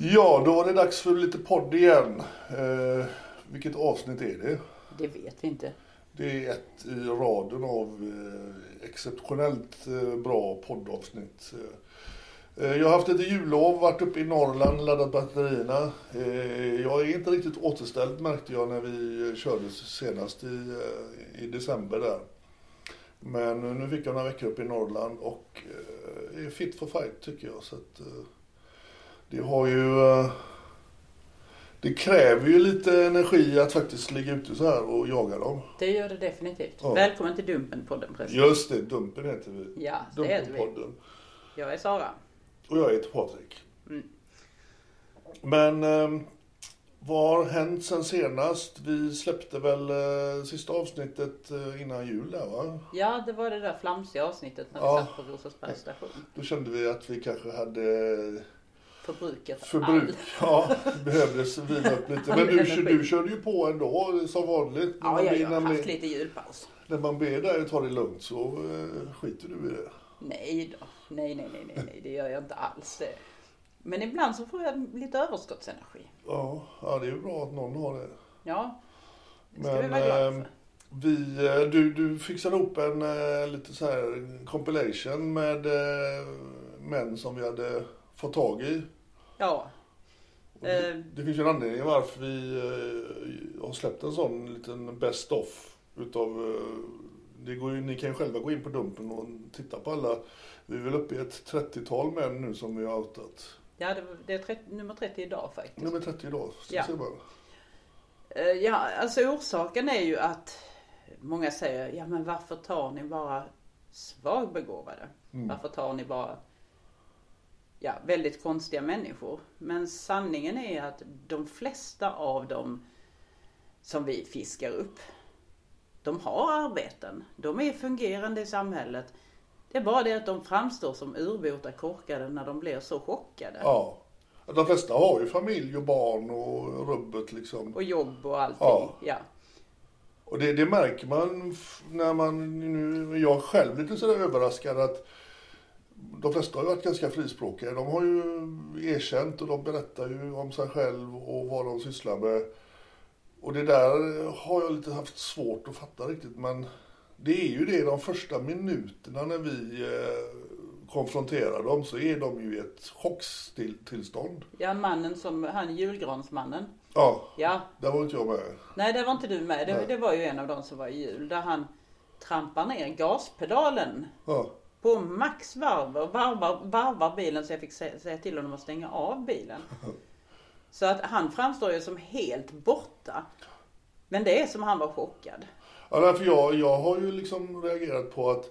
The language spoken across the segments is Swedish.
Ja, då var det dags för lite podd igen. Eh, vilket avsnitt är det? Det vet vi inte. Det är ett i raden av eh, exceptionellt eh, bra poddavsnitt. Eh, jag har haft lite jullov, varit uppe i Norrland, laddat batterierna. Eh, jag är inte riktigt återställd märkte jag när vi körde senast i, eh, i december där. Men nu fick jag några veckor uppe i Norrland och eh, är fit for fight tycker jag. Så att, eh, det har ju... eh, Det kräver ju lite energi att faktiskt ligga ute så här och jaga dem. Det gör det definitivt. Ja. Välkommen till Dumpen-podden förresten. Just det, Dumpen heter vi. Ja, det heter vi. Jag är Sara. Och jag heter Patrik. Mm. Men eh, vad har hänt sen senast? Vi släppte väl eh, sista avsnittet eh, innan jul där va? Ja, det var det där flamsiga avsnittet när vi Ja. satt på Rosersbergs station. Då kände vi att vi kanske hade Förbrukat förbruk. Ja, behövdes vila upp lite. Men du, du körde ju på ändå som vanligt. Ja, jag har haft lite julpaus. När man ber dig ta det lugnt så eh, skiter du i det. Nej då. Nej, nej, nej, nej, nej, det gör jag inte alls det. Men ibland så får jag lite överskottsenergi. Ja, ja det är ju bra att någon har det. Ja, det ska vi Men vara glada eh, för. vi, eh, du, du fixade ihop en eh, lite så här compilation med eh, män som vi hade fått tag i. Ja. Det, Eh. det finns ju en anledning varför vi eh, har släppt en sån liten best of utav eh, det går ju, ni kan ju själva gå in på Dumpen och titta på alla. Vi är väl uppe i ett 30-tal män nu som vi har outat. Ja, det, det är 30, nummer 30 idag faktiskt. Nummer 30 idag, Ja. Ja, alltså orsaken är ju att många säger, ja men varför tar ni bara svagbegåvade? Varför tar ni bara ja, väldigt konstiga människor? Men sanningen är att de flesta av dem som vi fiskar upp, de har arbeten. De är fungerande i samhället. Det är bara det att de framstår som urbota korkade när de blir så chockade. Ja. De flesta har ju familj och barn och rubbet liksom. Och jobb och allting. Ja. ja. Och det, det märker man när man, nu, jag är själv lite sådär överraskad att de flesta har ju varit ganska frispråkiga. De har ju erkänt och de berättar ju om sig själv och vad de sysslar med. Och det där har jag lite haft svårt att fatta riktigt men det är ju det de första minuterna när vi eh, konfronterar dem så är de ju i ett chocktillstånd. Ja, mannen som, han julgransmannen. Ja, Ja, där var inte jag med. nej det var inte du med. Det, det var ju en av de som var i jul. Där han trampar ner gaspedalen Ja. På max varv och varvar, varvar bilen så jag fick sä- säga till honom att stänga av bilen. Så att han framstår ju som helt borta. Men det är som han var chockad. Ja, därför jag, jag har ju liksom reagerat på att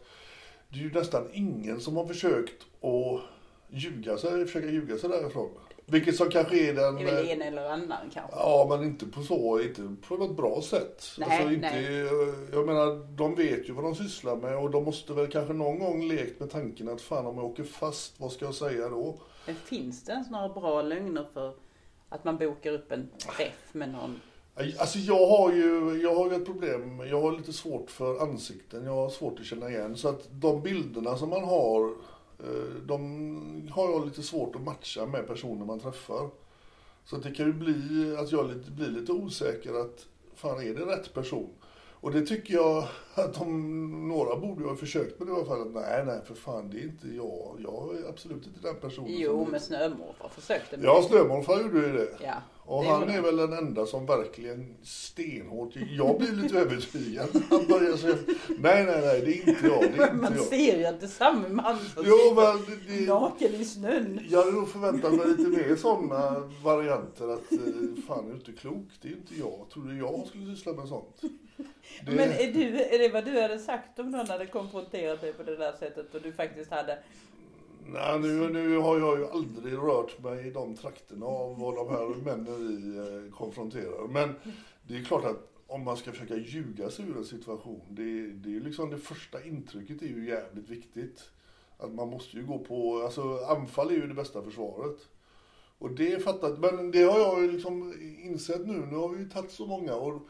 det är ju nästan ingen som har försökt att ljuga sig, försöka ljuga sig därifrån. Vilket som kanske är den... Det är väl en eller annan kanske. Ja, men inte på så, inte på något bra sätt. Nej, alltså inte, nej. Jag menar, de vet ju vad de sysslar med och de måste väl kanske någon gång lekt med tanken att fan om jag åker fast, vad ska jag säga då? Men finns det ens några bra lögner för att man bokar upp en träff med någon? Alltså jag har ju, jag har ju ett problem, jag har lite svårt för ansikten, jag har svårt att känna igen. Så att de bilderna som man har, eh, Eh, de har jag lite svårt att matcha med personer man träffar. Så det kan ju bli att jag blir lite osäker att, fan är det rätt person? Och det tycker jag att de, några borde ju ha försökt det i alla fall. Nej, nej, för fan, det är inte jag. Jag är absolut inte den personen. Jo, som men snömorfar försökte Ja, Snömorfar gjorde ju det. Ja, Och det han är väl den enda som verkligen stenhårt, jag blir lite övertygad. Han börjar säga, nej, nej, nej, det är inte jag, det är Man inte jag. ser ju att det är samma man som Jo, sitter men det, naken i snön. jag hade nog förväntat mig lite mer sådana varianter. Att eh, fan, är du inte klok? Det är inte jag. Tror du jag skulle syssla med sånt? Det, Men är, du, är det vad du hade sagt om någon hade konfronterat dig på det där sättet och du faktiskt hade... nej, nu, nu har jag ju aldrig rört mig i de trakterna av vad de här männen vi eh, konfronterar. Men det är klart att om man ska försöka ljuga sig ur en situation, det, det är ju liksom det första intrycket är ju jävligt viktigt. Att man måste ju gå på, alltså anfall är ju det bästa försvaret. Och det fattat, men det har jag ju liksom insett nu, nu har vi ju tagit så många och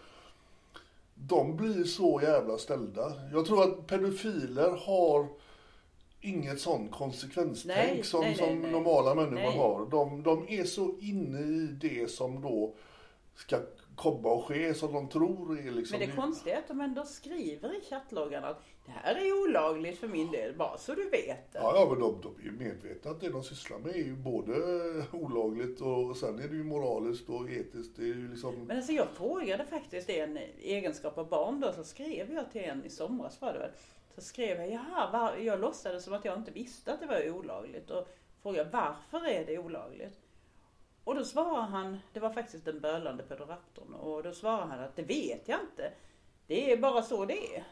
de blir så jävla ställda. Jag tror att pedofiler har inget sånt konsekvenstänk Nej, som, nej, som nej. normala människor har. De, de är så inne i det som då ska komma och ske, som de tror är liksom... Men det konstiga är att de ändå skriver i chattloggen att det här är olagligt för min del, bara så du vet det. Ja, ja, men de, de är ju medvetna att det de sysslar med är ju både olagligt och sen är det ju moraliskt och etiskt. Det är ju liksom... Men alltså jag frågade faktiskt en egenskap av barn då, så skrev jag till en i somras var det väl. Så skrev jag, jaha, var, jag låtsades som att jag inte visste att det var olagligt och frågade varför är det olagligt? Och då svarade han, det var faktiskt den bölande pedoraptorn, och då svarade han att det vet jag inte. Det är bara så det är.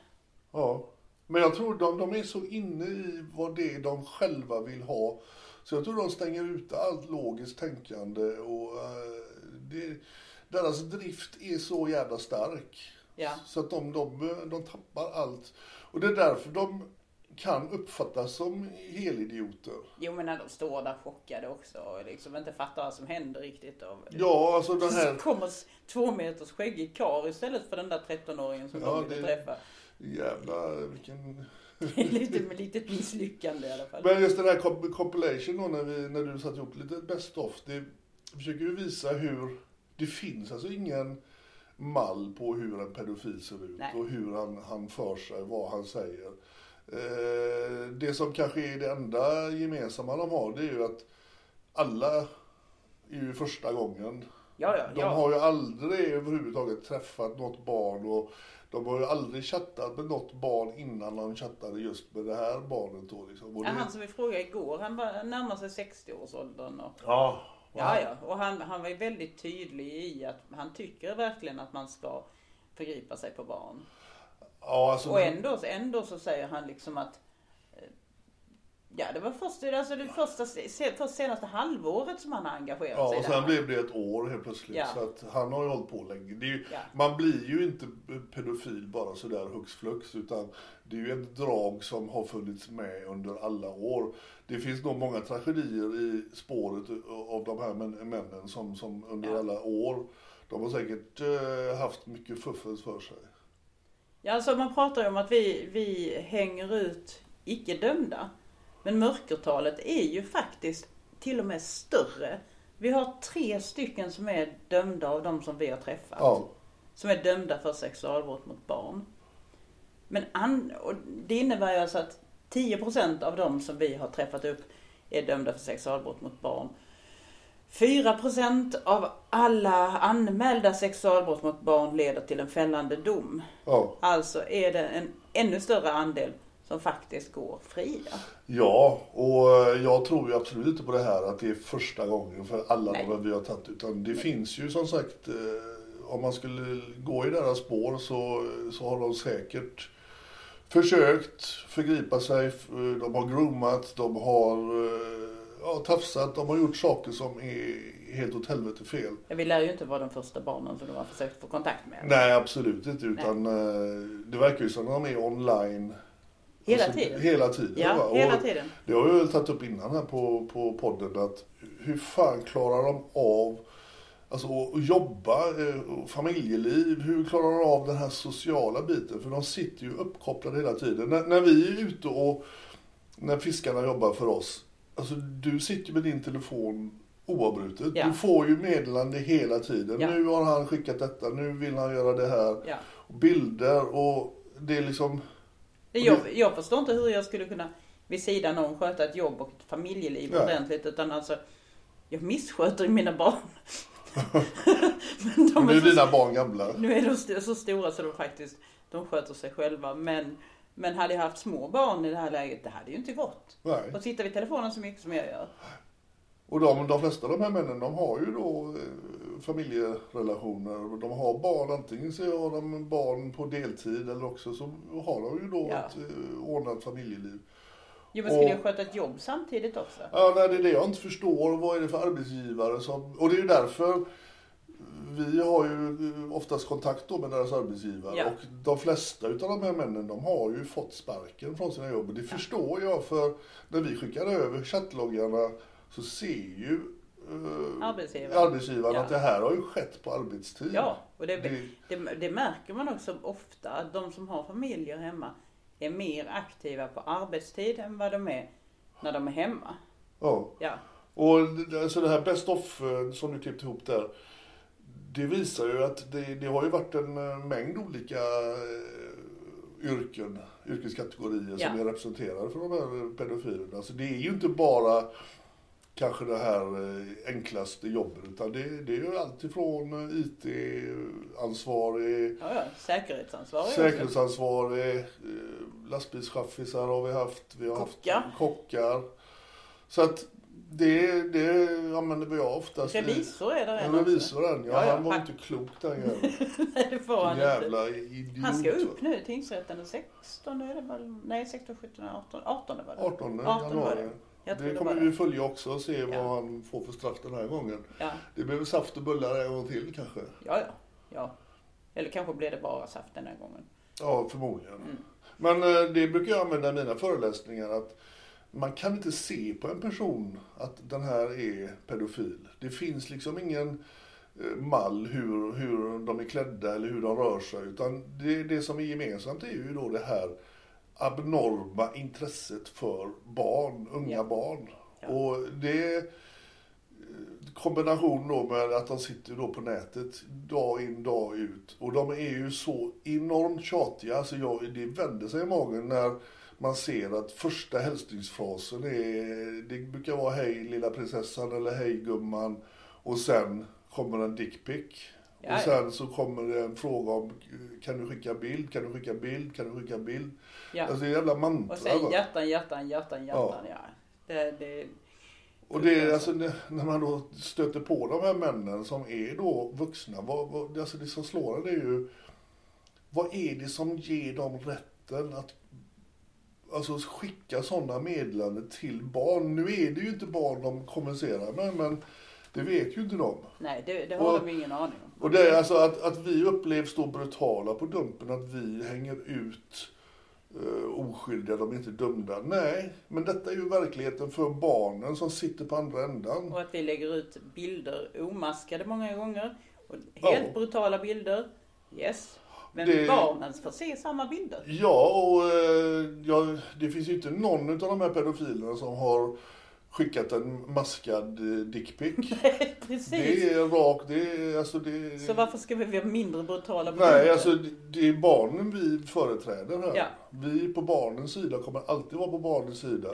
Ja. Men jag tror de, de är så inne i vad det är de själva vill ha. Så jag tror de stänger ute allt logiskt tänkande och eh, det, deras drift är så jävla stark. Ja. Så att de, de, de tappar allt. Och det är därför de kan uppfattas som helidioter. Jo men när de står där chockade också och liksom inte fattar vad som händer riktigt. Och, Ja, alltså den Så här... kommer s- två meters skäggig karl istället för den där 13-åringen som Ja, de ville det- träffa. Jävla vilken... lite med misslyckande i alla fall. Men just den här comp- compilation då när, vi, när du satt ihop lite best of. Det försöker ju visa hur det finns alltså ingen mall på hur en pedofil ser ut Nej. och hur han, han för sig, vad han säger. Eh, det som kanske är det enda gemensamma de har det är ju att alla är ju första gången. Ja, ja, De ja. har ju aldrig överhuvudtaget träffat något barn och de har ju aldrig chattat med något barn innan de chattade just med det här barnet då liksom. Det- han som vi frågade igår, han var närmar sig 60-årsåldern. Och, Ja. ja, ja. Och han, han var ju väldigt tydlig i att han tycker verkligen att man ska förgripa sig på barn. Ja, alltså, Och ändå, ändå så säger han liksom att eh, Ja, det var först, alltså det första, först senaste halvåret som han har engagerat ja, sig i och sen här. blev det ett år helt plötsligt. Ja. Så att han har ju hållit på länge. Ju, Ja. Man blir ju inte pedofil bara sådär hux flux. Utan det är ju ett drag som har funnits med under alla år. Det finns nog många tragedier i spåret av de här män- männen som, som under Ja. alla år. De har säkert eh, haft mycket fuffens för sig. Ja, alltså man pratar ju om att vi, vi hänger ut icke dömda. Men mörkertalet är ju faktiskt till och med större. Vi har tre stycken som är dömda av de som vi har träffat. Ja. Som är dömda för sexualbrott mot barn. Men an, och det innebär ju alltså att 10% av de som vi har träffat upp är dömda för sexualbrott mot barn. 4% av alla anmälda sexualbrott mot barn leder till en fällande dom. Ja. Alltså är det en ännu större andel som faktiskt går fria. Ja, och eh, jag tror ju absolut inte på det här att det är första gången för alla Nej. de vi har tagit. Utan det finns ju som sagt, eh, om man skulle gå i deras spår så, så har de säkert försökt förgripa sig. De har groomat, de har, eh, ja, tafsat, de har gjort saker som är helt åt helvete fel. Vi lär ju inte vara de första barnen som de har försökt få kontakt med. Nej, absolut inte. Utan eh, det verkar ju som att de är online. Hela Alltså, tiden. Hela tiden. Ja, va? hela tiden. Det har vi väl tagit upp innan här på, på podden att hur fan klarar de av alltså, att jobba, eh, familjeliv, hur klarar de av den här sociala biten? För de sitter ju uppkopplade hela tiden. När, när vi är ute och när fiskarna jobbar för oss, alltså du sitter med din telefon oavbrutet. Ja. Du får ju meddelande hela tiden. Ja. Nu har han skickat detta, nu vill han göra det här. Ja. Bilder och det är liksom... Jag, jag förstår inte hur jag skulle kunna vid sidan om sköta ett jobb och ett familjeliv Nej. ordentligt. Utan alltså, jag missköter mina barn. Men de Nu är så, dina barn gamla. nu är de så stora så de faktiskt de sköter sig själva. Men, men hade jag haft små barn i det här läget, det hade ju inte gått. Nej. Och sitta vid telefonen så mycket som jag gör. Och de, de flesta av de här männen, de har ju då eh, familjerelationer. De har barn, antingen så har de barn på deltid eller också så har de ju då Ja. ett eh, ordnat familjeliv. Jo men skulle Och- jag sköta ett jobb samtidigt också? Ja, nej, det är det jag inte förstår. Vad är det för arbetsgivare som... Och det är ju därför vi har ju eh, oftast kontakt då med deras arbetsgivare. Ja. Och de flesta utav de här männen, de har ju fått sparken från sina jobb. Och det förstår jag, för när vi skickar över chattloggarna så ser ju eh, Arbetsgivaren. arbetsgivaren Ja. att det här har ju skett på arbetstid. Ja, och det, Det- det, det märker man också ofta att de som har familjer hemma är mer aktiva på arbetstid än vad de är när de är hemma. ja. Ja, Och alltså det här Best of eh, som du klippte ihop där. Det visar ju att det, det har ju varit en eh, mängd olika eh, yrken, yrkeskategorier som Ja. är representerade för de här pedofilerna. Så det är ju inte bara kanske det här eh, enklaste jobbet utan det, det är ju allt ifrån eh, IT-ansvarig, ja, ja. säkerhetsansvarig säkerhetsansvarig, lastbilschaffisar har vi haft, vi har Kockar. haft kockar. Så att det, det använder vi oftast. Revisor är det En en revisor den, ja, Ja, ja, han var han- inte klok den jäveln. Nej, det får han inte. Jävla idiot. Han ska upp nu i tingsrätten den 16 är det väl? Nej 16, 17, 18, 18 var det. 18 18 var januari. det. Jag Det det kommer var vi det. följa också och se vad Ja. han får för straff den här gången. Ja, Det blir väl saft och bullar en gång till kanske. ja, ja. ja. Eller kanske blir det bara saft den här gången. Ja, förmodligen. Mm. Men eh, det brukar jag använda i mina föreläsningar att man kan inte se på en person att den här är pedofil. Det finns liksom ingen eh, mall hur, hur de är klädda eller hur de rör sig. Utan det, det som är gemensamt är ju då det här abnorma intresset för barn, unga Ja. barn. Ja. Och det eh, kombination då med att de sitter då på nätet dag in dag ut. Och de är ju så enormt tjatiga, så jag, det vänder sig i magen när man ser att första hälsningsfrasen är, det brukar vara hej lilla prinsessan eller hej gumman. Och sen kommer en dickpic. Ja, och ja. sen så kommer det en fråga om kan du skicka bild, kan du skicka bild, kan du skicka bild. Ja. Alltså det är jävla mantra. Och sen hjärtan, hjärtan, hjärtan, hjärtan. Ja. Det, det, Och det är alltså när när man då stöter på de här männen som är då vuxna. Vad, vad, alltså det som slår en är ju, vad är det som ger dem rätten att alltså skicka sådana meddelanden till barn? Nu är det ju inte barn de kommunicerar med, men det vet ju inte de. nej, det, det har Och- de ingen aning om. Och det är alltså att, att vi upplevs då brutala på Dumpen, att vi hänger ut uh, oskyldiga, de är inte dömda. Nej, men detta är ju verkligheten för barnen som sitter på andra ändan. Och att vi lägger ut bilder omaskade många gånger. Helt Ja. brutala bilder. Yes. Men Det- barnen får se samma bilder. Ja, och eh, ja, det finns ju inte någon av de här pedofilerna som har skickat en maskad eh, dickpic. Precis. Det är rakt, det är alltså det... Så varför ska vi vara mindre brutala på Nej, alltså det, det är barnen vi företräder här. Ja. Vi på barnens sida kommer alltid vara på barnens sida.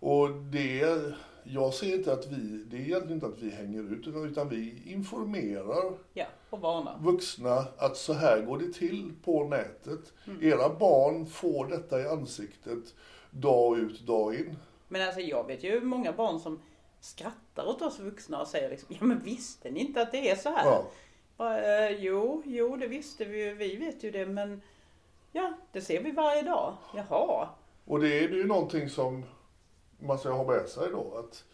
Och det, jag ser inte att vi, det är egentligen inte att vi hänger ut, utan, vi informerar Ja, och varnar. vuxna att så här går det till på nätet. Mm. Era barn får detta i ansiktet dag ut, dag in. Men alltså jag vet ju många barn som skrattar åt oss vuxna och säger liksom, ja men visste ni inte att det är så här? Ja. Bara, eh, jo, jo det visste vi ju, vi vet ju det men ja, det ser vi varje dag. Jaha. Och det är ju någonting som man ska ha med sig då. Att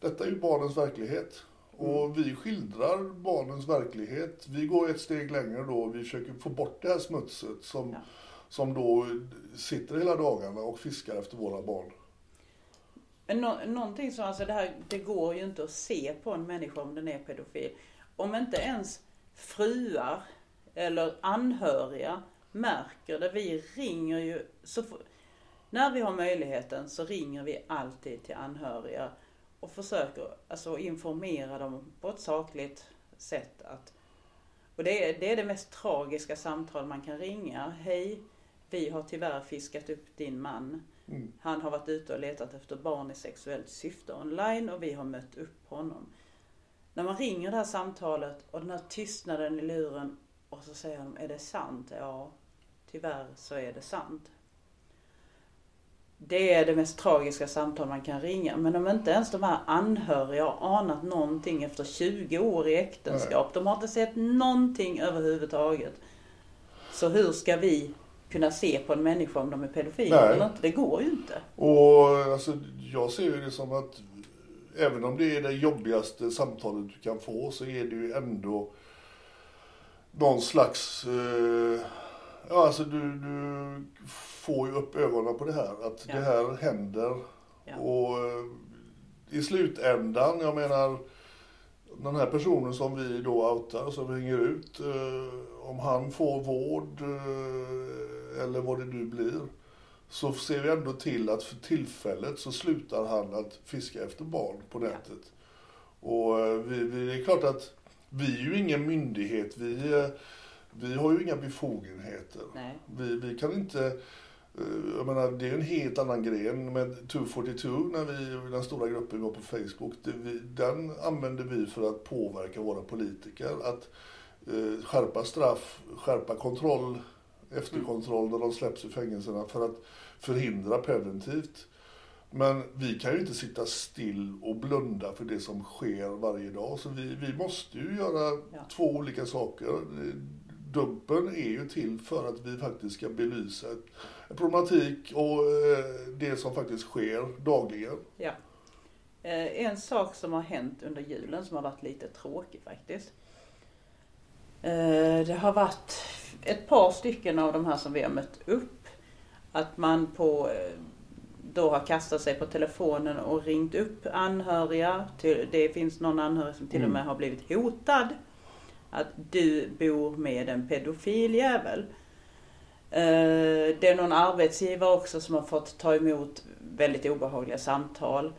detta är ju barnens verklighet. Och Mm. vi skildrar barnens verklighet. Vi går ett steg längre då. Vi försöker få bort det här smutset som, Ja. som då sitter hela dagarna och fiskar efter våra barn. Men nå- någonting som, alltså det här, det går ju inte att se på en människa om den är pedofil. Om inte ens fruar eller anhöriga märker det. Vi ringer ju, så f- när vi har möjligheten så ringer vi alltid till anhöriga och försöker alltså informera dem på ett sakligt sätt. Att, och det är, det är det mest tragiska samtal man kan ringa. Hej, vi har tyvärr fiskat upp din man. Han har varit ute och letat efter barn i sexuellt syfte online och vi har mött upp honom. När man ringer det här samtalet och den här tystnaden i luren och så säger de, är det sant? Ja, tyvärr så är det sant. Det är det mest tragiska samtal man kan ringa. Men om inte ens de här anhöriga har anat någonting efter 20 år i äktenskap. De har inte sett någonting överhuvudtaget. Så hur ska vi kunna se på en människa om de är pedofiler Nej. eller inte? Det går ju inte. Och alltså, jag ser ju det som att även om det är det jobbigaste samtalet du kan få så är det ju ändå någon slags... Eh, ja, alltså du, du får ju upp ögonen på det här. Att Ja. det här händer. Ja. Och eh, i slutändan, jag menar den här personen som vi då outar, som vi hänger ut, eh, om han får vård eh, eller vad det nu blir, så ser vi ändå till att för tillfället så slutar han att fiska efter barn på nätet. Och eh, vi, vi, det är klart att vi är ju ingen myndighet, vi, vi har ju inga befogenheter. Nej. Vi, vi kan inte, eh, jag menar det är en helt annan gren med 242 när vi, den stora gruppen vi har på Facebook, det, vi, den använder vi för att påverka våra politiker. Att eh, skärpa straff, skärpa kontroll, efterkontroll när de släpps ur fängelserna för att förhindra preventivt. Men vi kan ju inte sitta still och blunda för det som sker varje dag. Så vi, vi måste ju göra Ja. två olika saker. Dumpen är ju till för att vi faktiskt ska belysa en problematik och eh, det som faktiskt sker dagligen. Ja. Eh, En sak som har hänt under julen som har varit lite tråkig faktiskt. Eh, Det har varit ett par stycken av de här som vi har mött upp. Att man på, då har kastat sig på telefonen och ringt upp anhöriga. Det finns någon anhörig som till och med har blivit hotad. Att du bor med en pedofil jävel. Eh, det är någon arbetsgivare också som har fått ta emot väldigt obehagliga samtal.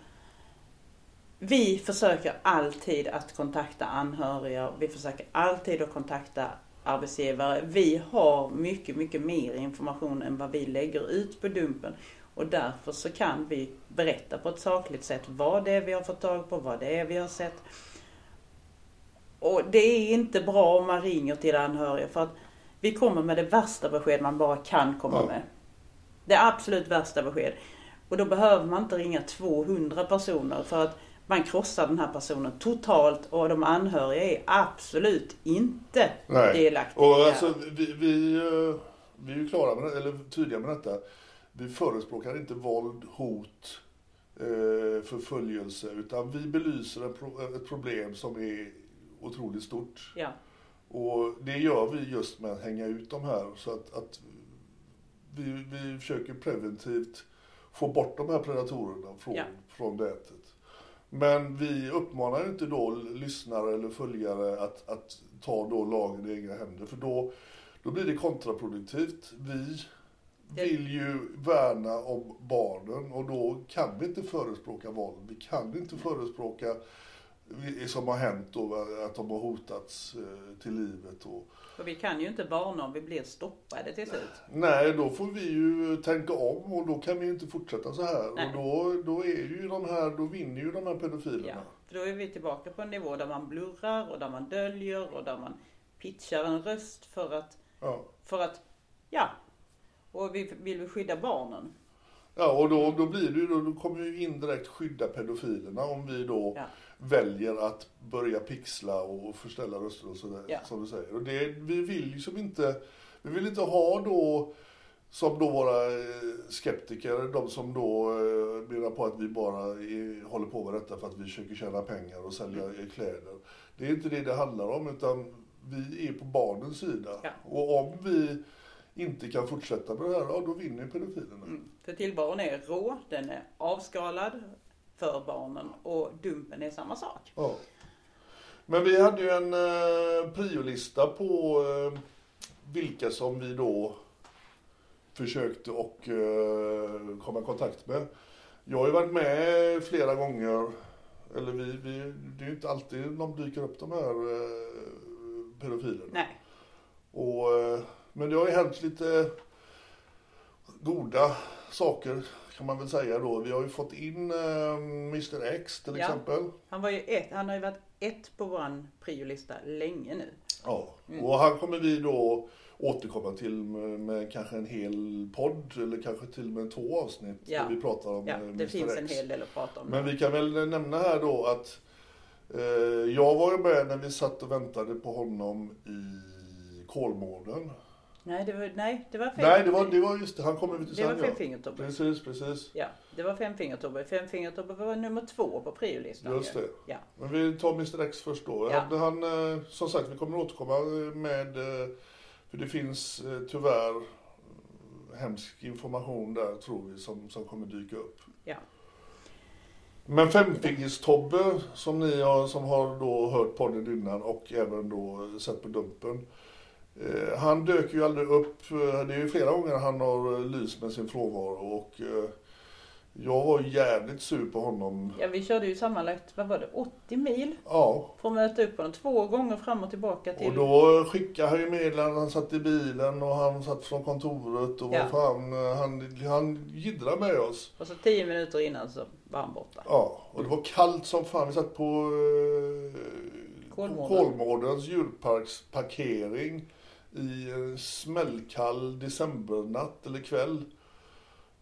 Vi försöker alltid att kontakta anhöriga. Vi försöker alltid att kontakta arbetsgivare. Vi har mycket, mycket mer information än vad vi lägger ut på Dumpen. Och därför så kan vi berätta på ett sakligt sätt vad det är vi har fått tag på, vad det är vi har sett. Och det är inte bra om man ringer till anhöriga för att vi kommer med det värsta besked man bara kan komma Ja. med. Det absolut värsta besked. Och då behöver man inte ringa 200 personer för att man krossar den här personen totalt och de anhöriga är absolut inte delaktiga. Och alltså, vi, vi, eh, vi är ju klara med eller tydliga med detta. Vi förespråkar inte våld, hot, eh, förföljelse, utan vi belyser ett problem som är otroligt stort. Ja, Och det gör vi just med att hänga ut de här så att, att vi, vi försöker preventivt få bort de här predatorerna från, Ja. från nätet. Men vi uppmanar inte då lyssnare eller följare att, att ta då lagen i egna händer för då, då blir det kontraproduktivt. Vi vill ju värna om barnen och då kan vi inte förespråka våld. Vi kan inte förespråka som har hänt då, att de har hotats eh, till livet. Och, för vi kan ju inte varna om vi blir stoppade till slut. nej, då får vi ju tänka om och då kan vi ju inte fortsätta så här. Nej. Och då, då, är ju de här, då vinner ju de här pedofilerna. Ja, för då är vi tillbaka på en nivå där man blurrar och där man döljer och där man pitchar en röst för att, Ja. för att, ja. Och vi vill vi skydda barnen. Ja, och då, då blir det ju, då, kommer vi indirekt skydda pedofilerna om vi då Ja. Väljer att börja pixla och förställa röster och sådär, Ja. som du säger. Och det, vi vill liksom inte, vi vill inte ha då som då våra eh, skeptiker, de som då eh, menar på att vi bara är, håller på med detta för att vi försöker tjäna pengar och sälja eh, kläder. Det är inte det det handlar om, utan vi är på barnens sida. Ja. Och om vi inte kan fortsätta med det här, ja då vinner pedofilerna. Mm. För tillvaron är rå, den är avskalad för barnen och dumpen är samma sak. Ja. Men vi hade ju en eh, priolista på eh, vilka som vi då försökte och eh, komma i kontakt med. Jag har ju varit med flera gånger, eller vi, vi det är ju inte alltid de dyker upp de här eh, pedofilerna. Nej. Och, eh, men det har ju hänt lite goda saker kan man väl säga då. Vi har ju fått in eh, Mr X till Ja. exempel. Han, var ju ett, han har ju varit ett på vår priolista länge nu. Ja, Mm. och han kommer vi då återkomma till med, med kanske en hel podd eller kanske till och med två avsnitt Ja. där vi pratar om Ja, eh, det Mr. finns en X. hel del att prata om. Men vi kan väl nämna här då att eh, jag var ju med när vi satt och väntade på honom i Kolmården. Nej, det var, nej, det var fem. Nej, det var, det var just det, han kommer till Det var sen ja. femfingertobbe. Precis, precis. Ja, det var femfingertobbe. Femfingertobbe var nummer två på priolistan. Just ju. det. Ja. Men vi tar Mr X först då. Ja. Han, eh, som sagt, vi kommer återkomma med, eh, för det finns eh, tyvärr hemsk information där tror vi som, som kommer dyka upp. ja. Men Femfingers-Tobbe som ni har, som har då hört podden innan och även då sett på Dumpen. Eh, han dök ju aldrig upp, eh, det är ju flera gånger han har eh, lyst med sin frånvaro och jag var jävligt sur på honom. ja, vi körde ju sammanlagt, vad var det, 80 mil Ja, för att möta upp honom. Två gånger fram och tillbaka till... Och då skickade han ju meddelanden, han satt i bilen och han satt från kontoret och Ja. fan, han, han jiddrade med oss. Och så tio minuter innan så var han borta. Ja, och det var kallt som fan. Vi satt på eh, Kolmården. Kolmårdens djurparksparkering i en smällkall decembernatt eller kväll.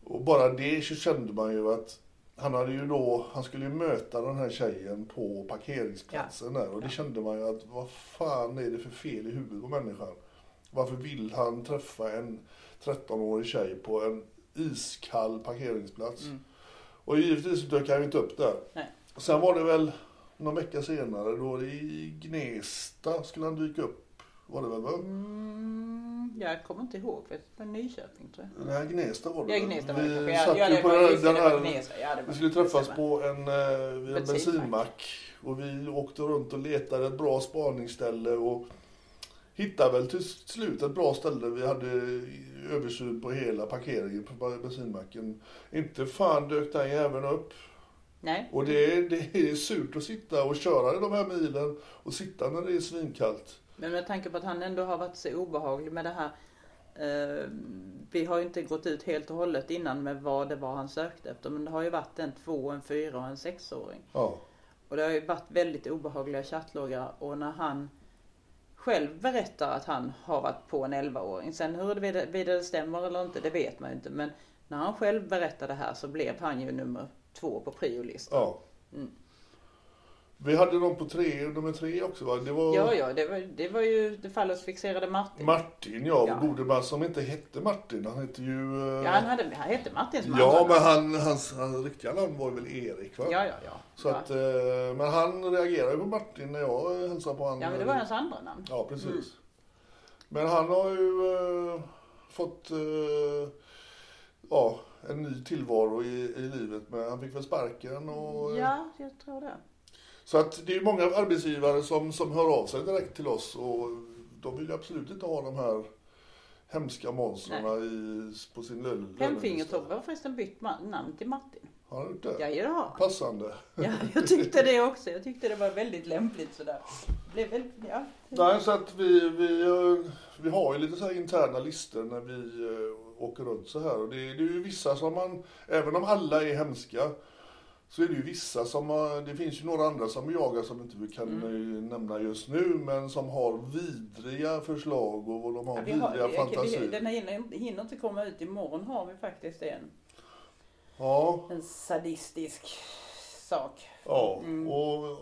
Och bara det så kände man ju att han hade ju då, han skulle ju möta den här tjejen på parkeringsplatsen där och det kände man ju att vad fan är det för fel i huvudet på människan? Varför vill han träffa en 13-årig tjej på en iskall parkeringsplats? Och givetvis dök han ju inte upp där. Nej. Sen var det väl någon vecka senare då i Gnesta skulle han dyka upp. Var det väl va? Mm, jag kommer inte ihåg. Det var Nyköping tror jag. Nej, Gnesta var det Ja? Gnesta var det Vi kanske. Ja, satt ja, ju på den, det, den här... Ja, Vi skulle träffas på en, eh, vid en Bensinmack. bensinmack. Och vi åkte runt och letade ett bra spaningsställe och hittade väl till slut ett bra ställe. Vi hade översyn på hela parkeringen på bensinmacken. Inte fan dök den jäveln upp. Nej. Och det är, det är surt att sitta och köra de här milen och sitta när det är svinkallt. Men med tanke på att han ändå har varit så obehaglig med det här. Eh, vi har ju inte gått ut helt och hållet innan med vad det var han sökte efter. Men det har ju varit en två, en fyra och en sexåring. Ja. Och det har ju varit väldigt obehagliga chattloggar. Och när han själv berättar att han har varit på en 11-åring. Sen huruvida det stämmer eller inte, det vet man ju inte. Men när han själv berättade det här så blev han ju nummer två på priolistan. ja. Mm. Vi hade någon på tre, nummer tre också va? Det var Ja, ja, det var, det var ju det fallosfixerade Martin. Martin, ja. Ja. Gode man som inte hette Martin. Han hette ju... eh, Ja, han, hade, han hette Martin som Ja, andra men han, hans, hans riktiga namn var väl Erik va? Ja, ja, ja. Så ja. att, eh, men han reagerade ju på Martin när jag eh, hälsade på honom. ja, men det var hans andra namn. Ja, precis. Mm. Men han har ju eh, fått eh, ja, en ny tillvaro i, i livet. Men han fick väl sparken och... Ja, jag tror det. Så att det är många arbetsgivare som, som hör av sig direkt till oss och de vill ju absolut inte ha de här hemska monstren i, på sin lönelista. Femfingertobbe har förresten bytt namn till Martin. Har gjort det? Ja, det har. Passande. Ja, jag tyckte det också. Jag tyckte det var väldigt lämpligt sådär. Blev väl, ja. Nej, så att vi, vi, eh, vi har ju lite så här interna listor när vi eh, åker runt så här. Och det, det är ju vissa som man, även om alla är hemska, så är det ju vissa som, har- det finns ju några andra som jagar som inte vi kan Mm. eh, nämna just nu, men som har vidriga förslag och de har Ja, vi har, vidriga vi, fantasier. vi, den hinner, hinner inte komma ut. Imorgon har vi faktiskt en, Ja, en sadistisk sak. ja. Mm. och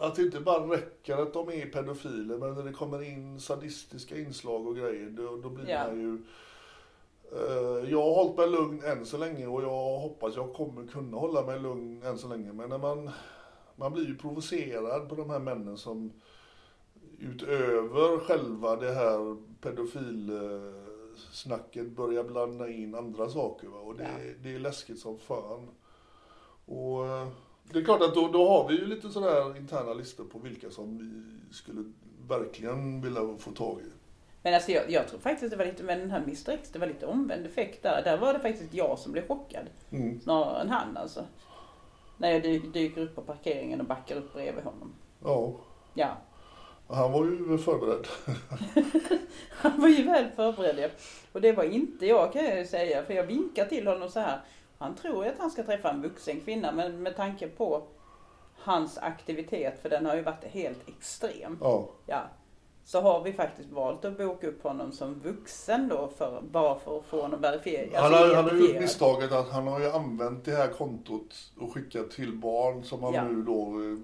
att det inte bara räcker att de är pedofiler, men när det kommer in sadistiska inslag och grejer, då, då blir Ja. man ju Jag har hållit mig lugn än så länge och jag hoppas jag kommer kunna hålla mig lugn än så länge. Men när man, man blir ju provocerad på de här männen som utöver själva det här pedofilsnacket börjar blanda in andra saker. Va? Och det, Ja. det är läskigt som fan. Och eh, det är klart att då, då har vi ju lite sådär interna listor på vilka som vi skulle verkligen vilja få tag i. Men alltså jag, jag tror faktiskt det var lite med den här Mr X, det var lite omvänd effekt där. Där var det faktiskt jag som blev chockad. Mm. Snarare än han alltså. När jag dy, dyker upp på parkeringen och backar upp bredvid honom. Ja, Ja, han var ju förberedd. han var ju väl förberedd ja. Och det var inte jag kan jag ju säga. För jag vinkar till honom så här. Han tror ju att han ska träffa en vuxen kvinna. Men med tanke på hans aktivitet, för den har ju varit helt extrem. Ja. Ja. Så har vi faktiskt valt att boka upp honom som vuxen då för, bara för att få honom verifierad. Han har, han har gjort misstaget att han har ju använt det här kontot och skickat till barn som han Ja. nu då eh,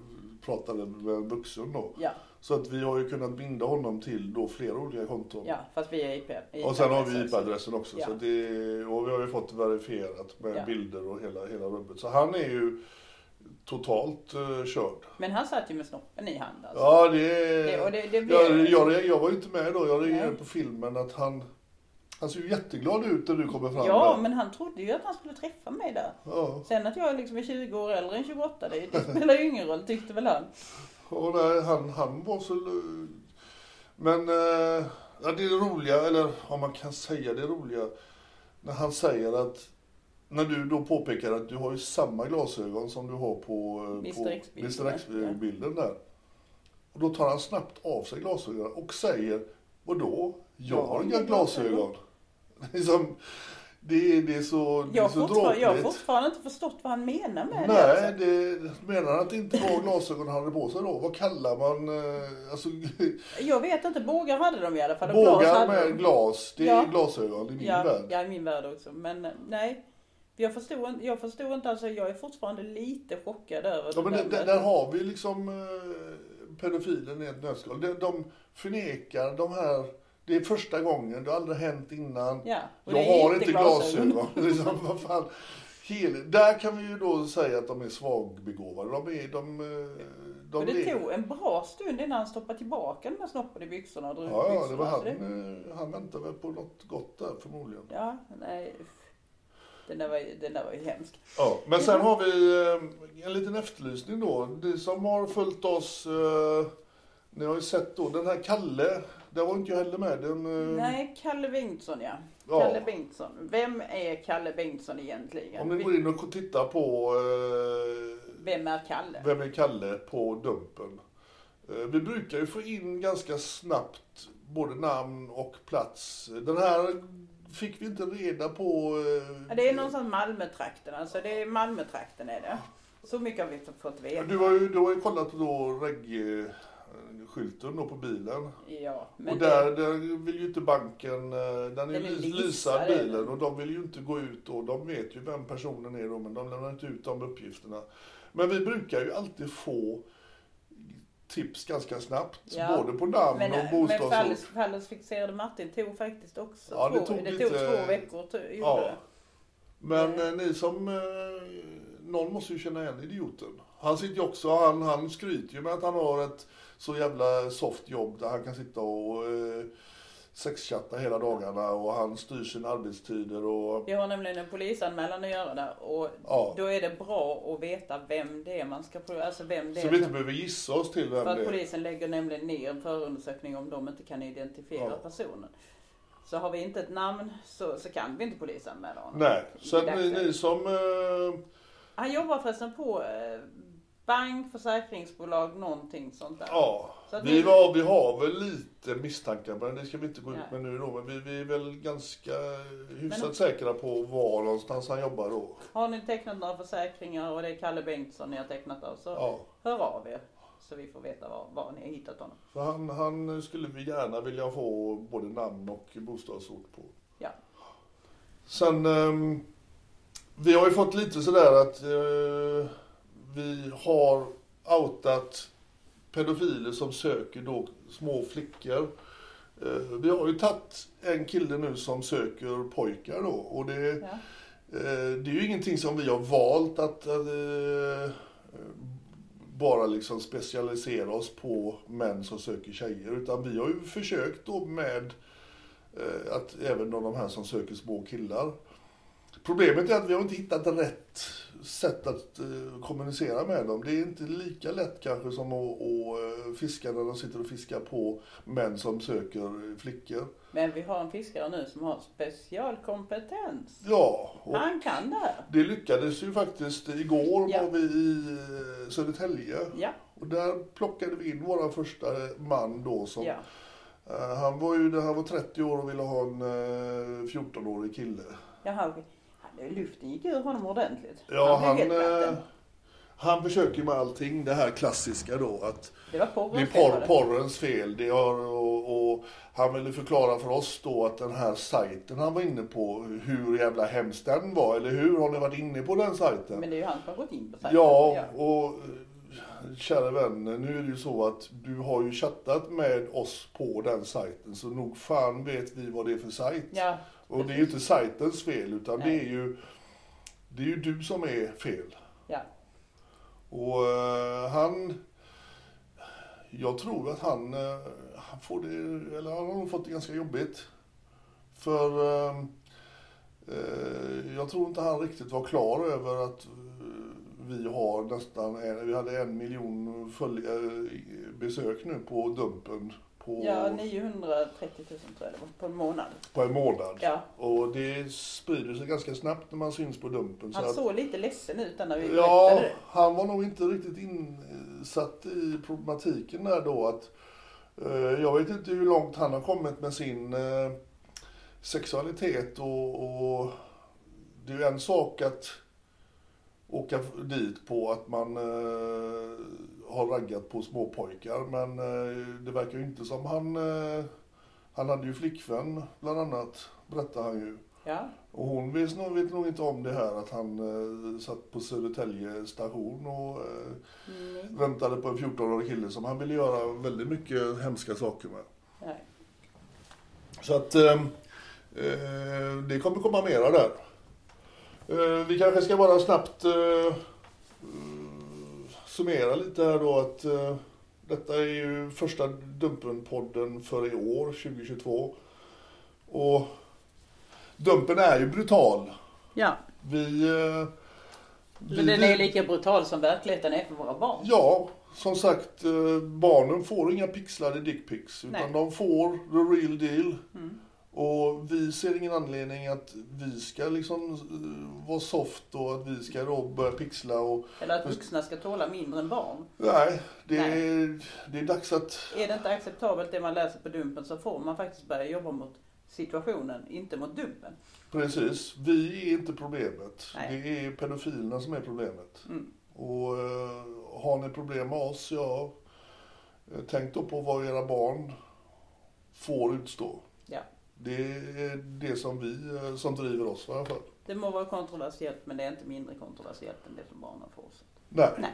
pratade med en vuxen då. Ja, Så att vi har ju kunnat binda honom till då flera olika konton. ja, fast vi är IP. Och sen har vi IP-adressen. Också. Ja. Så det, och vi har ju fått verifierat med bilder och hela, hela rubbet. Så han är ju totalt uh, körd. Men han satt ju med snoppen i hand alltså. Ja, det, Det- och det- det blir- jag, jag, jag var ju inte med då. Jag reagerade på filmen att han, han ser ju jätteglad ut när du kommer fram Ja, där. men han trodde ju att han skulle träffa mig där. Ja. Sen att jag liksom är 20 år äldre än 28, det, det spelar ju ingen roll tyckte väl han. Och nej, han, han var så... Men eh, ja, det roliga, eller om man kan säga det roliga, när han säger att när du då påpekar att du har ju samma glasögon som du har på, eh, Mr. X-bilden, där. Och då tar han snabbt av sig glasögonen och säger, vadå? Jag har inga glasögon. Liksom, det, är- det är så, det är Jag så fortfarande, jag har dråpligt. fortfarande inte förstått vad han menar med det. Nej, Alltså. det menar han att det inte var glasögon han hade på sig då? Vad kallar man, eh, alltså Jag vet inte, bågar hade de i alla fall. glas bågar hade med de. glas, det är Ja. glasögon i min ja, värld. Ja, i min värld också. Men eh, nej. Jag förstod, inte- jag förstod inte, alltså jag är fortfarande lite chockad över Ja, men det där. där, har vi liksom eh, pedofilen i ett nötskal. De, de förnekar de här, det är första gången, det har aldrig hänt innan. Ja, jag har inte glasögon. glasögon. liksom, vad fan. Hel, där kan vi ju då säga att de är svagbegåvade. De är, de, eh, de Och det tog en bra stund innan han stoppade tillbaka den där snoppen i byxorna och drog Ja, ja, det var han. Så det- eh, Han väntade väl på något gott där förmodligen. Ja, nej. Den där var, ju- den där var ju hemsk. Ja, men sen har vi eh, en liten efterlysning då. Ni som har följt oss, eh, ni har ju sett då den här Kalle, där var inte jag heller med. Den, eh, Nej, Kalle Bengtsson ja. Ja. Kalle Bengtsson. Vem är Kalle Bengtsson egentligen? Om ni går in och tittar på Vem är Kalle? Vem är Kalle på Dumpen. Vi brukar ju få in ganska snabbt både namn och plats. Den här fick vi inte reda på. eh, det är någonstans Malmötrakten, alltså det är Malmötrakten är det. Så mycket har vi fått veta. Du har ju, du har ju kollat då reggae-skylten då på bilen. Ja, och det- där, där vill ju inte banken, eh, den är, ju leasad, bilen och de vill ju inte gå ut och de vet ju vem personen är då men de lämnar inte ut de uppgifterna. Men vi brukar ju alltid få tips ganska snabbt, Ja, både på namn men, och men bostadsort. Falles, Falles fixerade Martin tog faktiskt också Ja, det två, tog det lite- tog två veckor. To, gjorde Ja. det. Men eh, ni som, eh, någon måste ju känna igen idioten. Han sitter ju också, han, han skryter ju med att han har ett så jävla soft jobb där han kan sitta och sexchatta hela dagarna och han styr sina arbetstider och Vi har nämligen en polisanmälan att göra där och Ja. då är det bra att veta vem det är man ska, alltså vem det så är. vi inte som- behöver gissa oss till vem För att det är. polisen lägger nämligen ner en förundersökning om de inte kan identifiera Ja. personen. Så har vi inte ett namn så, så kan vi inte polisanmäla honom. Nej, så att ni, ni som... Eh, Han jobbar förresten på eh, bank, försäkringsbolag, någonting sånt där. ja, Så vi, var, vi har väl lite misstankar men det ska vi inte gå ut Nej. med nu då. Men vi, vi är väl ganska hyfsat Men- säkra på var någonstans han jobbar då. Har ni tecknat några försäkringar och det är Kalle Bengtsson ni har tecknat av så Ja. hör av er. Så vi får veta var, var ni har hittat honom. För han, han skulle vi gärna vilja få både namn och bostadsort på. Ja. Sen, ehm, vi har ju fått lite sådär att eh, vi har outat pedofiler som söker då små flickor Eh, vi har ju tagit en kille nu som söker pojkar då och det, Ja. eh, det är ju ingenting som vi har valt att eh, bara liksom specialisera oss på män som söker tjejer utan vi har ju försökt då med att även de här som söker små killar. Problemet är att vi har inte hittat rätt sätt att eh, kommunicera med dem. Det är inte lika lätt kanske som att, att eh, fiska när de sitter och fiskar på män som söker flickor. Men vi har en fiskare nu som har specialkompetens. Ja, Han kan det här. det lyckades ju faktiskt. Igår Ja. var vi i eh, Södertälje Ja, och där plockade vi in vår första man då som ja. han var ju han var 30 år och ville ha en eh, 14-årig kille. Jaha, okej. Han- Luften gick ur honom ordentligt. Ja, han, helt eh, han försöker med allting det här klassiska då att Det var porrens det är porr, porrens fel. Det har, och, och han ville förklara för oss då att den här sajten han var inne på, hur jävla hemskt den var, eller hur? Har ni varit inne på den sajten? Men det är ju han som har gått in på sajten. Ja, och kära vän, nu är det ju så att du har ju chattat med oss på den sajten, så nog fan vet vi vad det är för sajt. Ja, och det är ju inte sajtens fel, utan Nej. det är ju det är ju du som är fel. ja. Och eh, han... Jag tror att han, eh, han får det, eller han har nog fått det ganska jobbigt. För eh, eh, jag tror inte han riktigt var klar över att eh, vi har nästan, vi hade en miljon eh, besök nu på Dumpen på, ja 930 000 tror jag det var på en månad. på en månad. Ja. Och det sprider sig ganska snabbt när man syns på Dumpen. så Han att- såg lite ledsen ut när vi Ja, det. han var nog inte riktigt insatt i problematiken där då att eh, jag vet inte hur långt han har kommit med sin eh, sexualitet och, och det är ju en sak att åka dit på att man eh, har raggat på småpojkar men eh, det verkar ju inte som han eh, han hade ju flickvän bland annat berättar han ju. Ja, Och hon vet nog, vet nog inte om det här att han eh, satt på Södertälje station och eh, väntade på en 14-årig kille som han ville göra väldigt mycket hemska saker med. nej. Så att eh, eh, det kommer komma mera där. Eh, vi kanske ska bara snabbt eh, summera lite här då att eh, detta är ju första Dumpen-podden för i år, 2022. Och Dumpen är ju brutal. Ja, Vi... Vi men den är lika brutal som verkligheten är för våra barn. Ja, som sagt, barnen får inga pixlade dickpics. Utan Nej. de får the real deal. Och vi ser ingen anledning att vi ska liksom eh, vara soft och att vi ska då börja pixla och... Eller att vuxna ska tåla mindre än barn. Nej, det, Nej. Är, det är dags att... Är det inte acceptabelt det man läser på Dumpen så får man faktiskt börja jobba mot situationen, inte mot Dumpen. Precis, vi är inte problemet. Nej. Det är pedofilerna som är problemet. Mm. Och eh, har ni problem med oss, ja, eh, tänk då på vad era barn får utstå. Det är det som vi, eh, som driver oss i alla fall. Det må vara kontroversiellt men det är inte mindre kontroversiellt än det som barnen får. Så. Nej. Nej.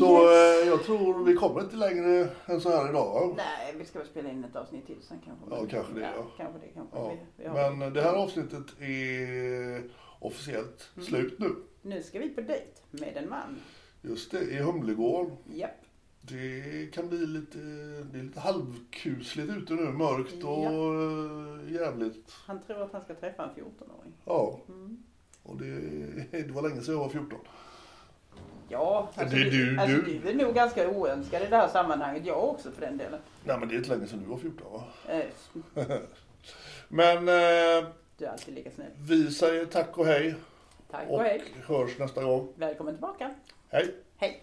Så eh, jag tror vi kommer inte längre än så här idag. Nej, vi ska väl spela in ett avsnitt till sen kanske. Ja, kanske det, ja. Kanske det, kanske. Ja. Vi, vi. Men det här avsnittet är officiellt Mm. slut nu. Nu ska vi på dejt med en man. Just det, i Humlegård. Japp. Det kan bli lite, det är lite halvkusligt ute nu, mörkt och Ja. eh, jävligt. Han tror att han ska träffa en 14-åring. Ja. Mm. Och det, det var länge sedan jag var 14. Ja, alltså, Du- du, alltså, du- du är nog ganska oönskad i det här sammanhanget. Jag också för den delen. Nej men det är inte länge sedan du var 14 va? Eh, Men eh, Du är alltid lika snäll. vi säger tack och hej. Tack Och och hej. hörs nästa gång. Välkommen tillbaka. Hej! Hej.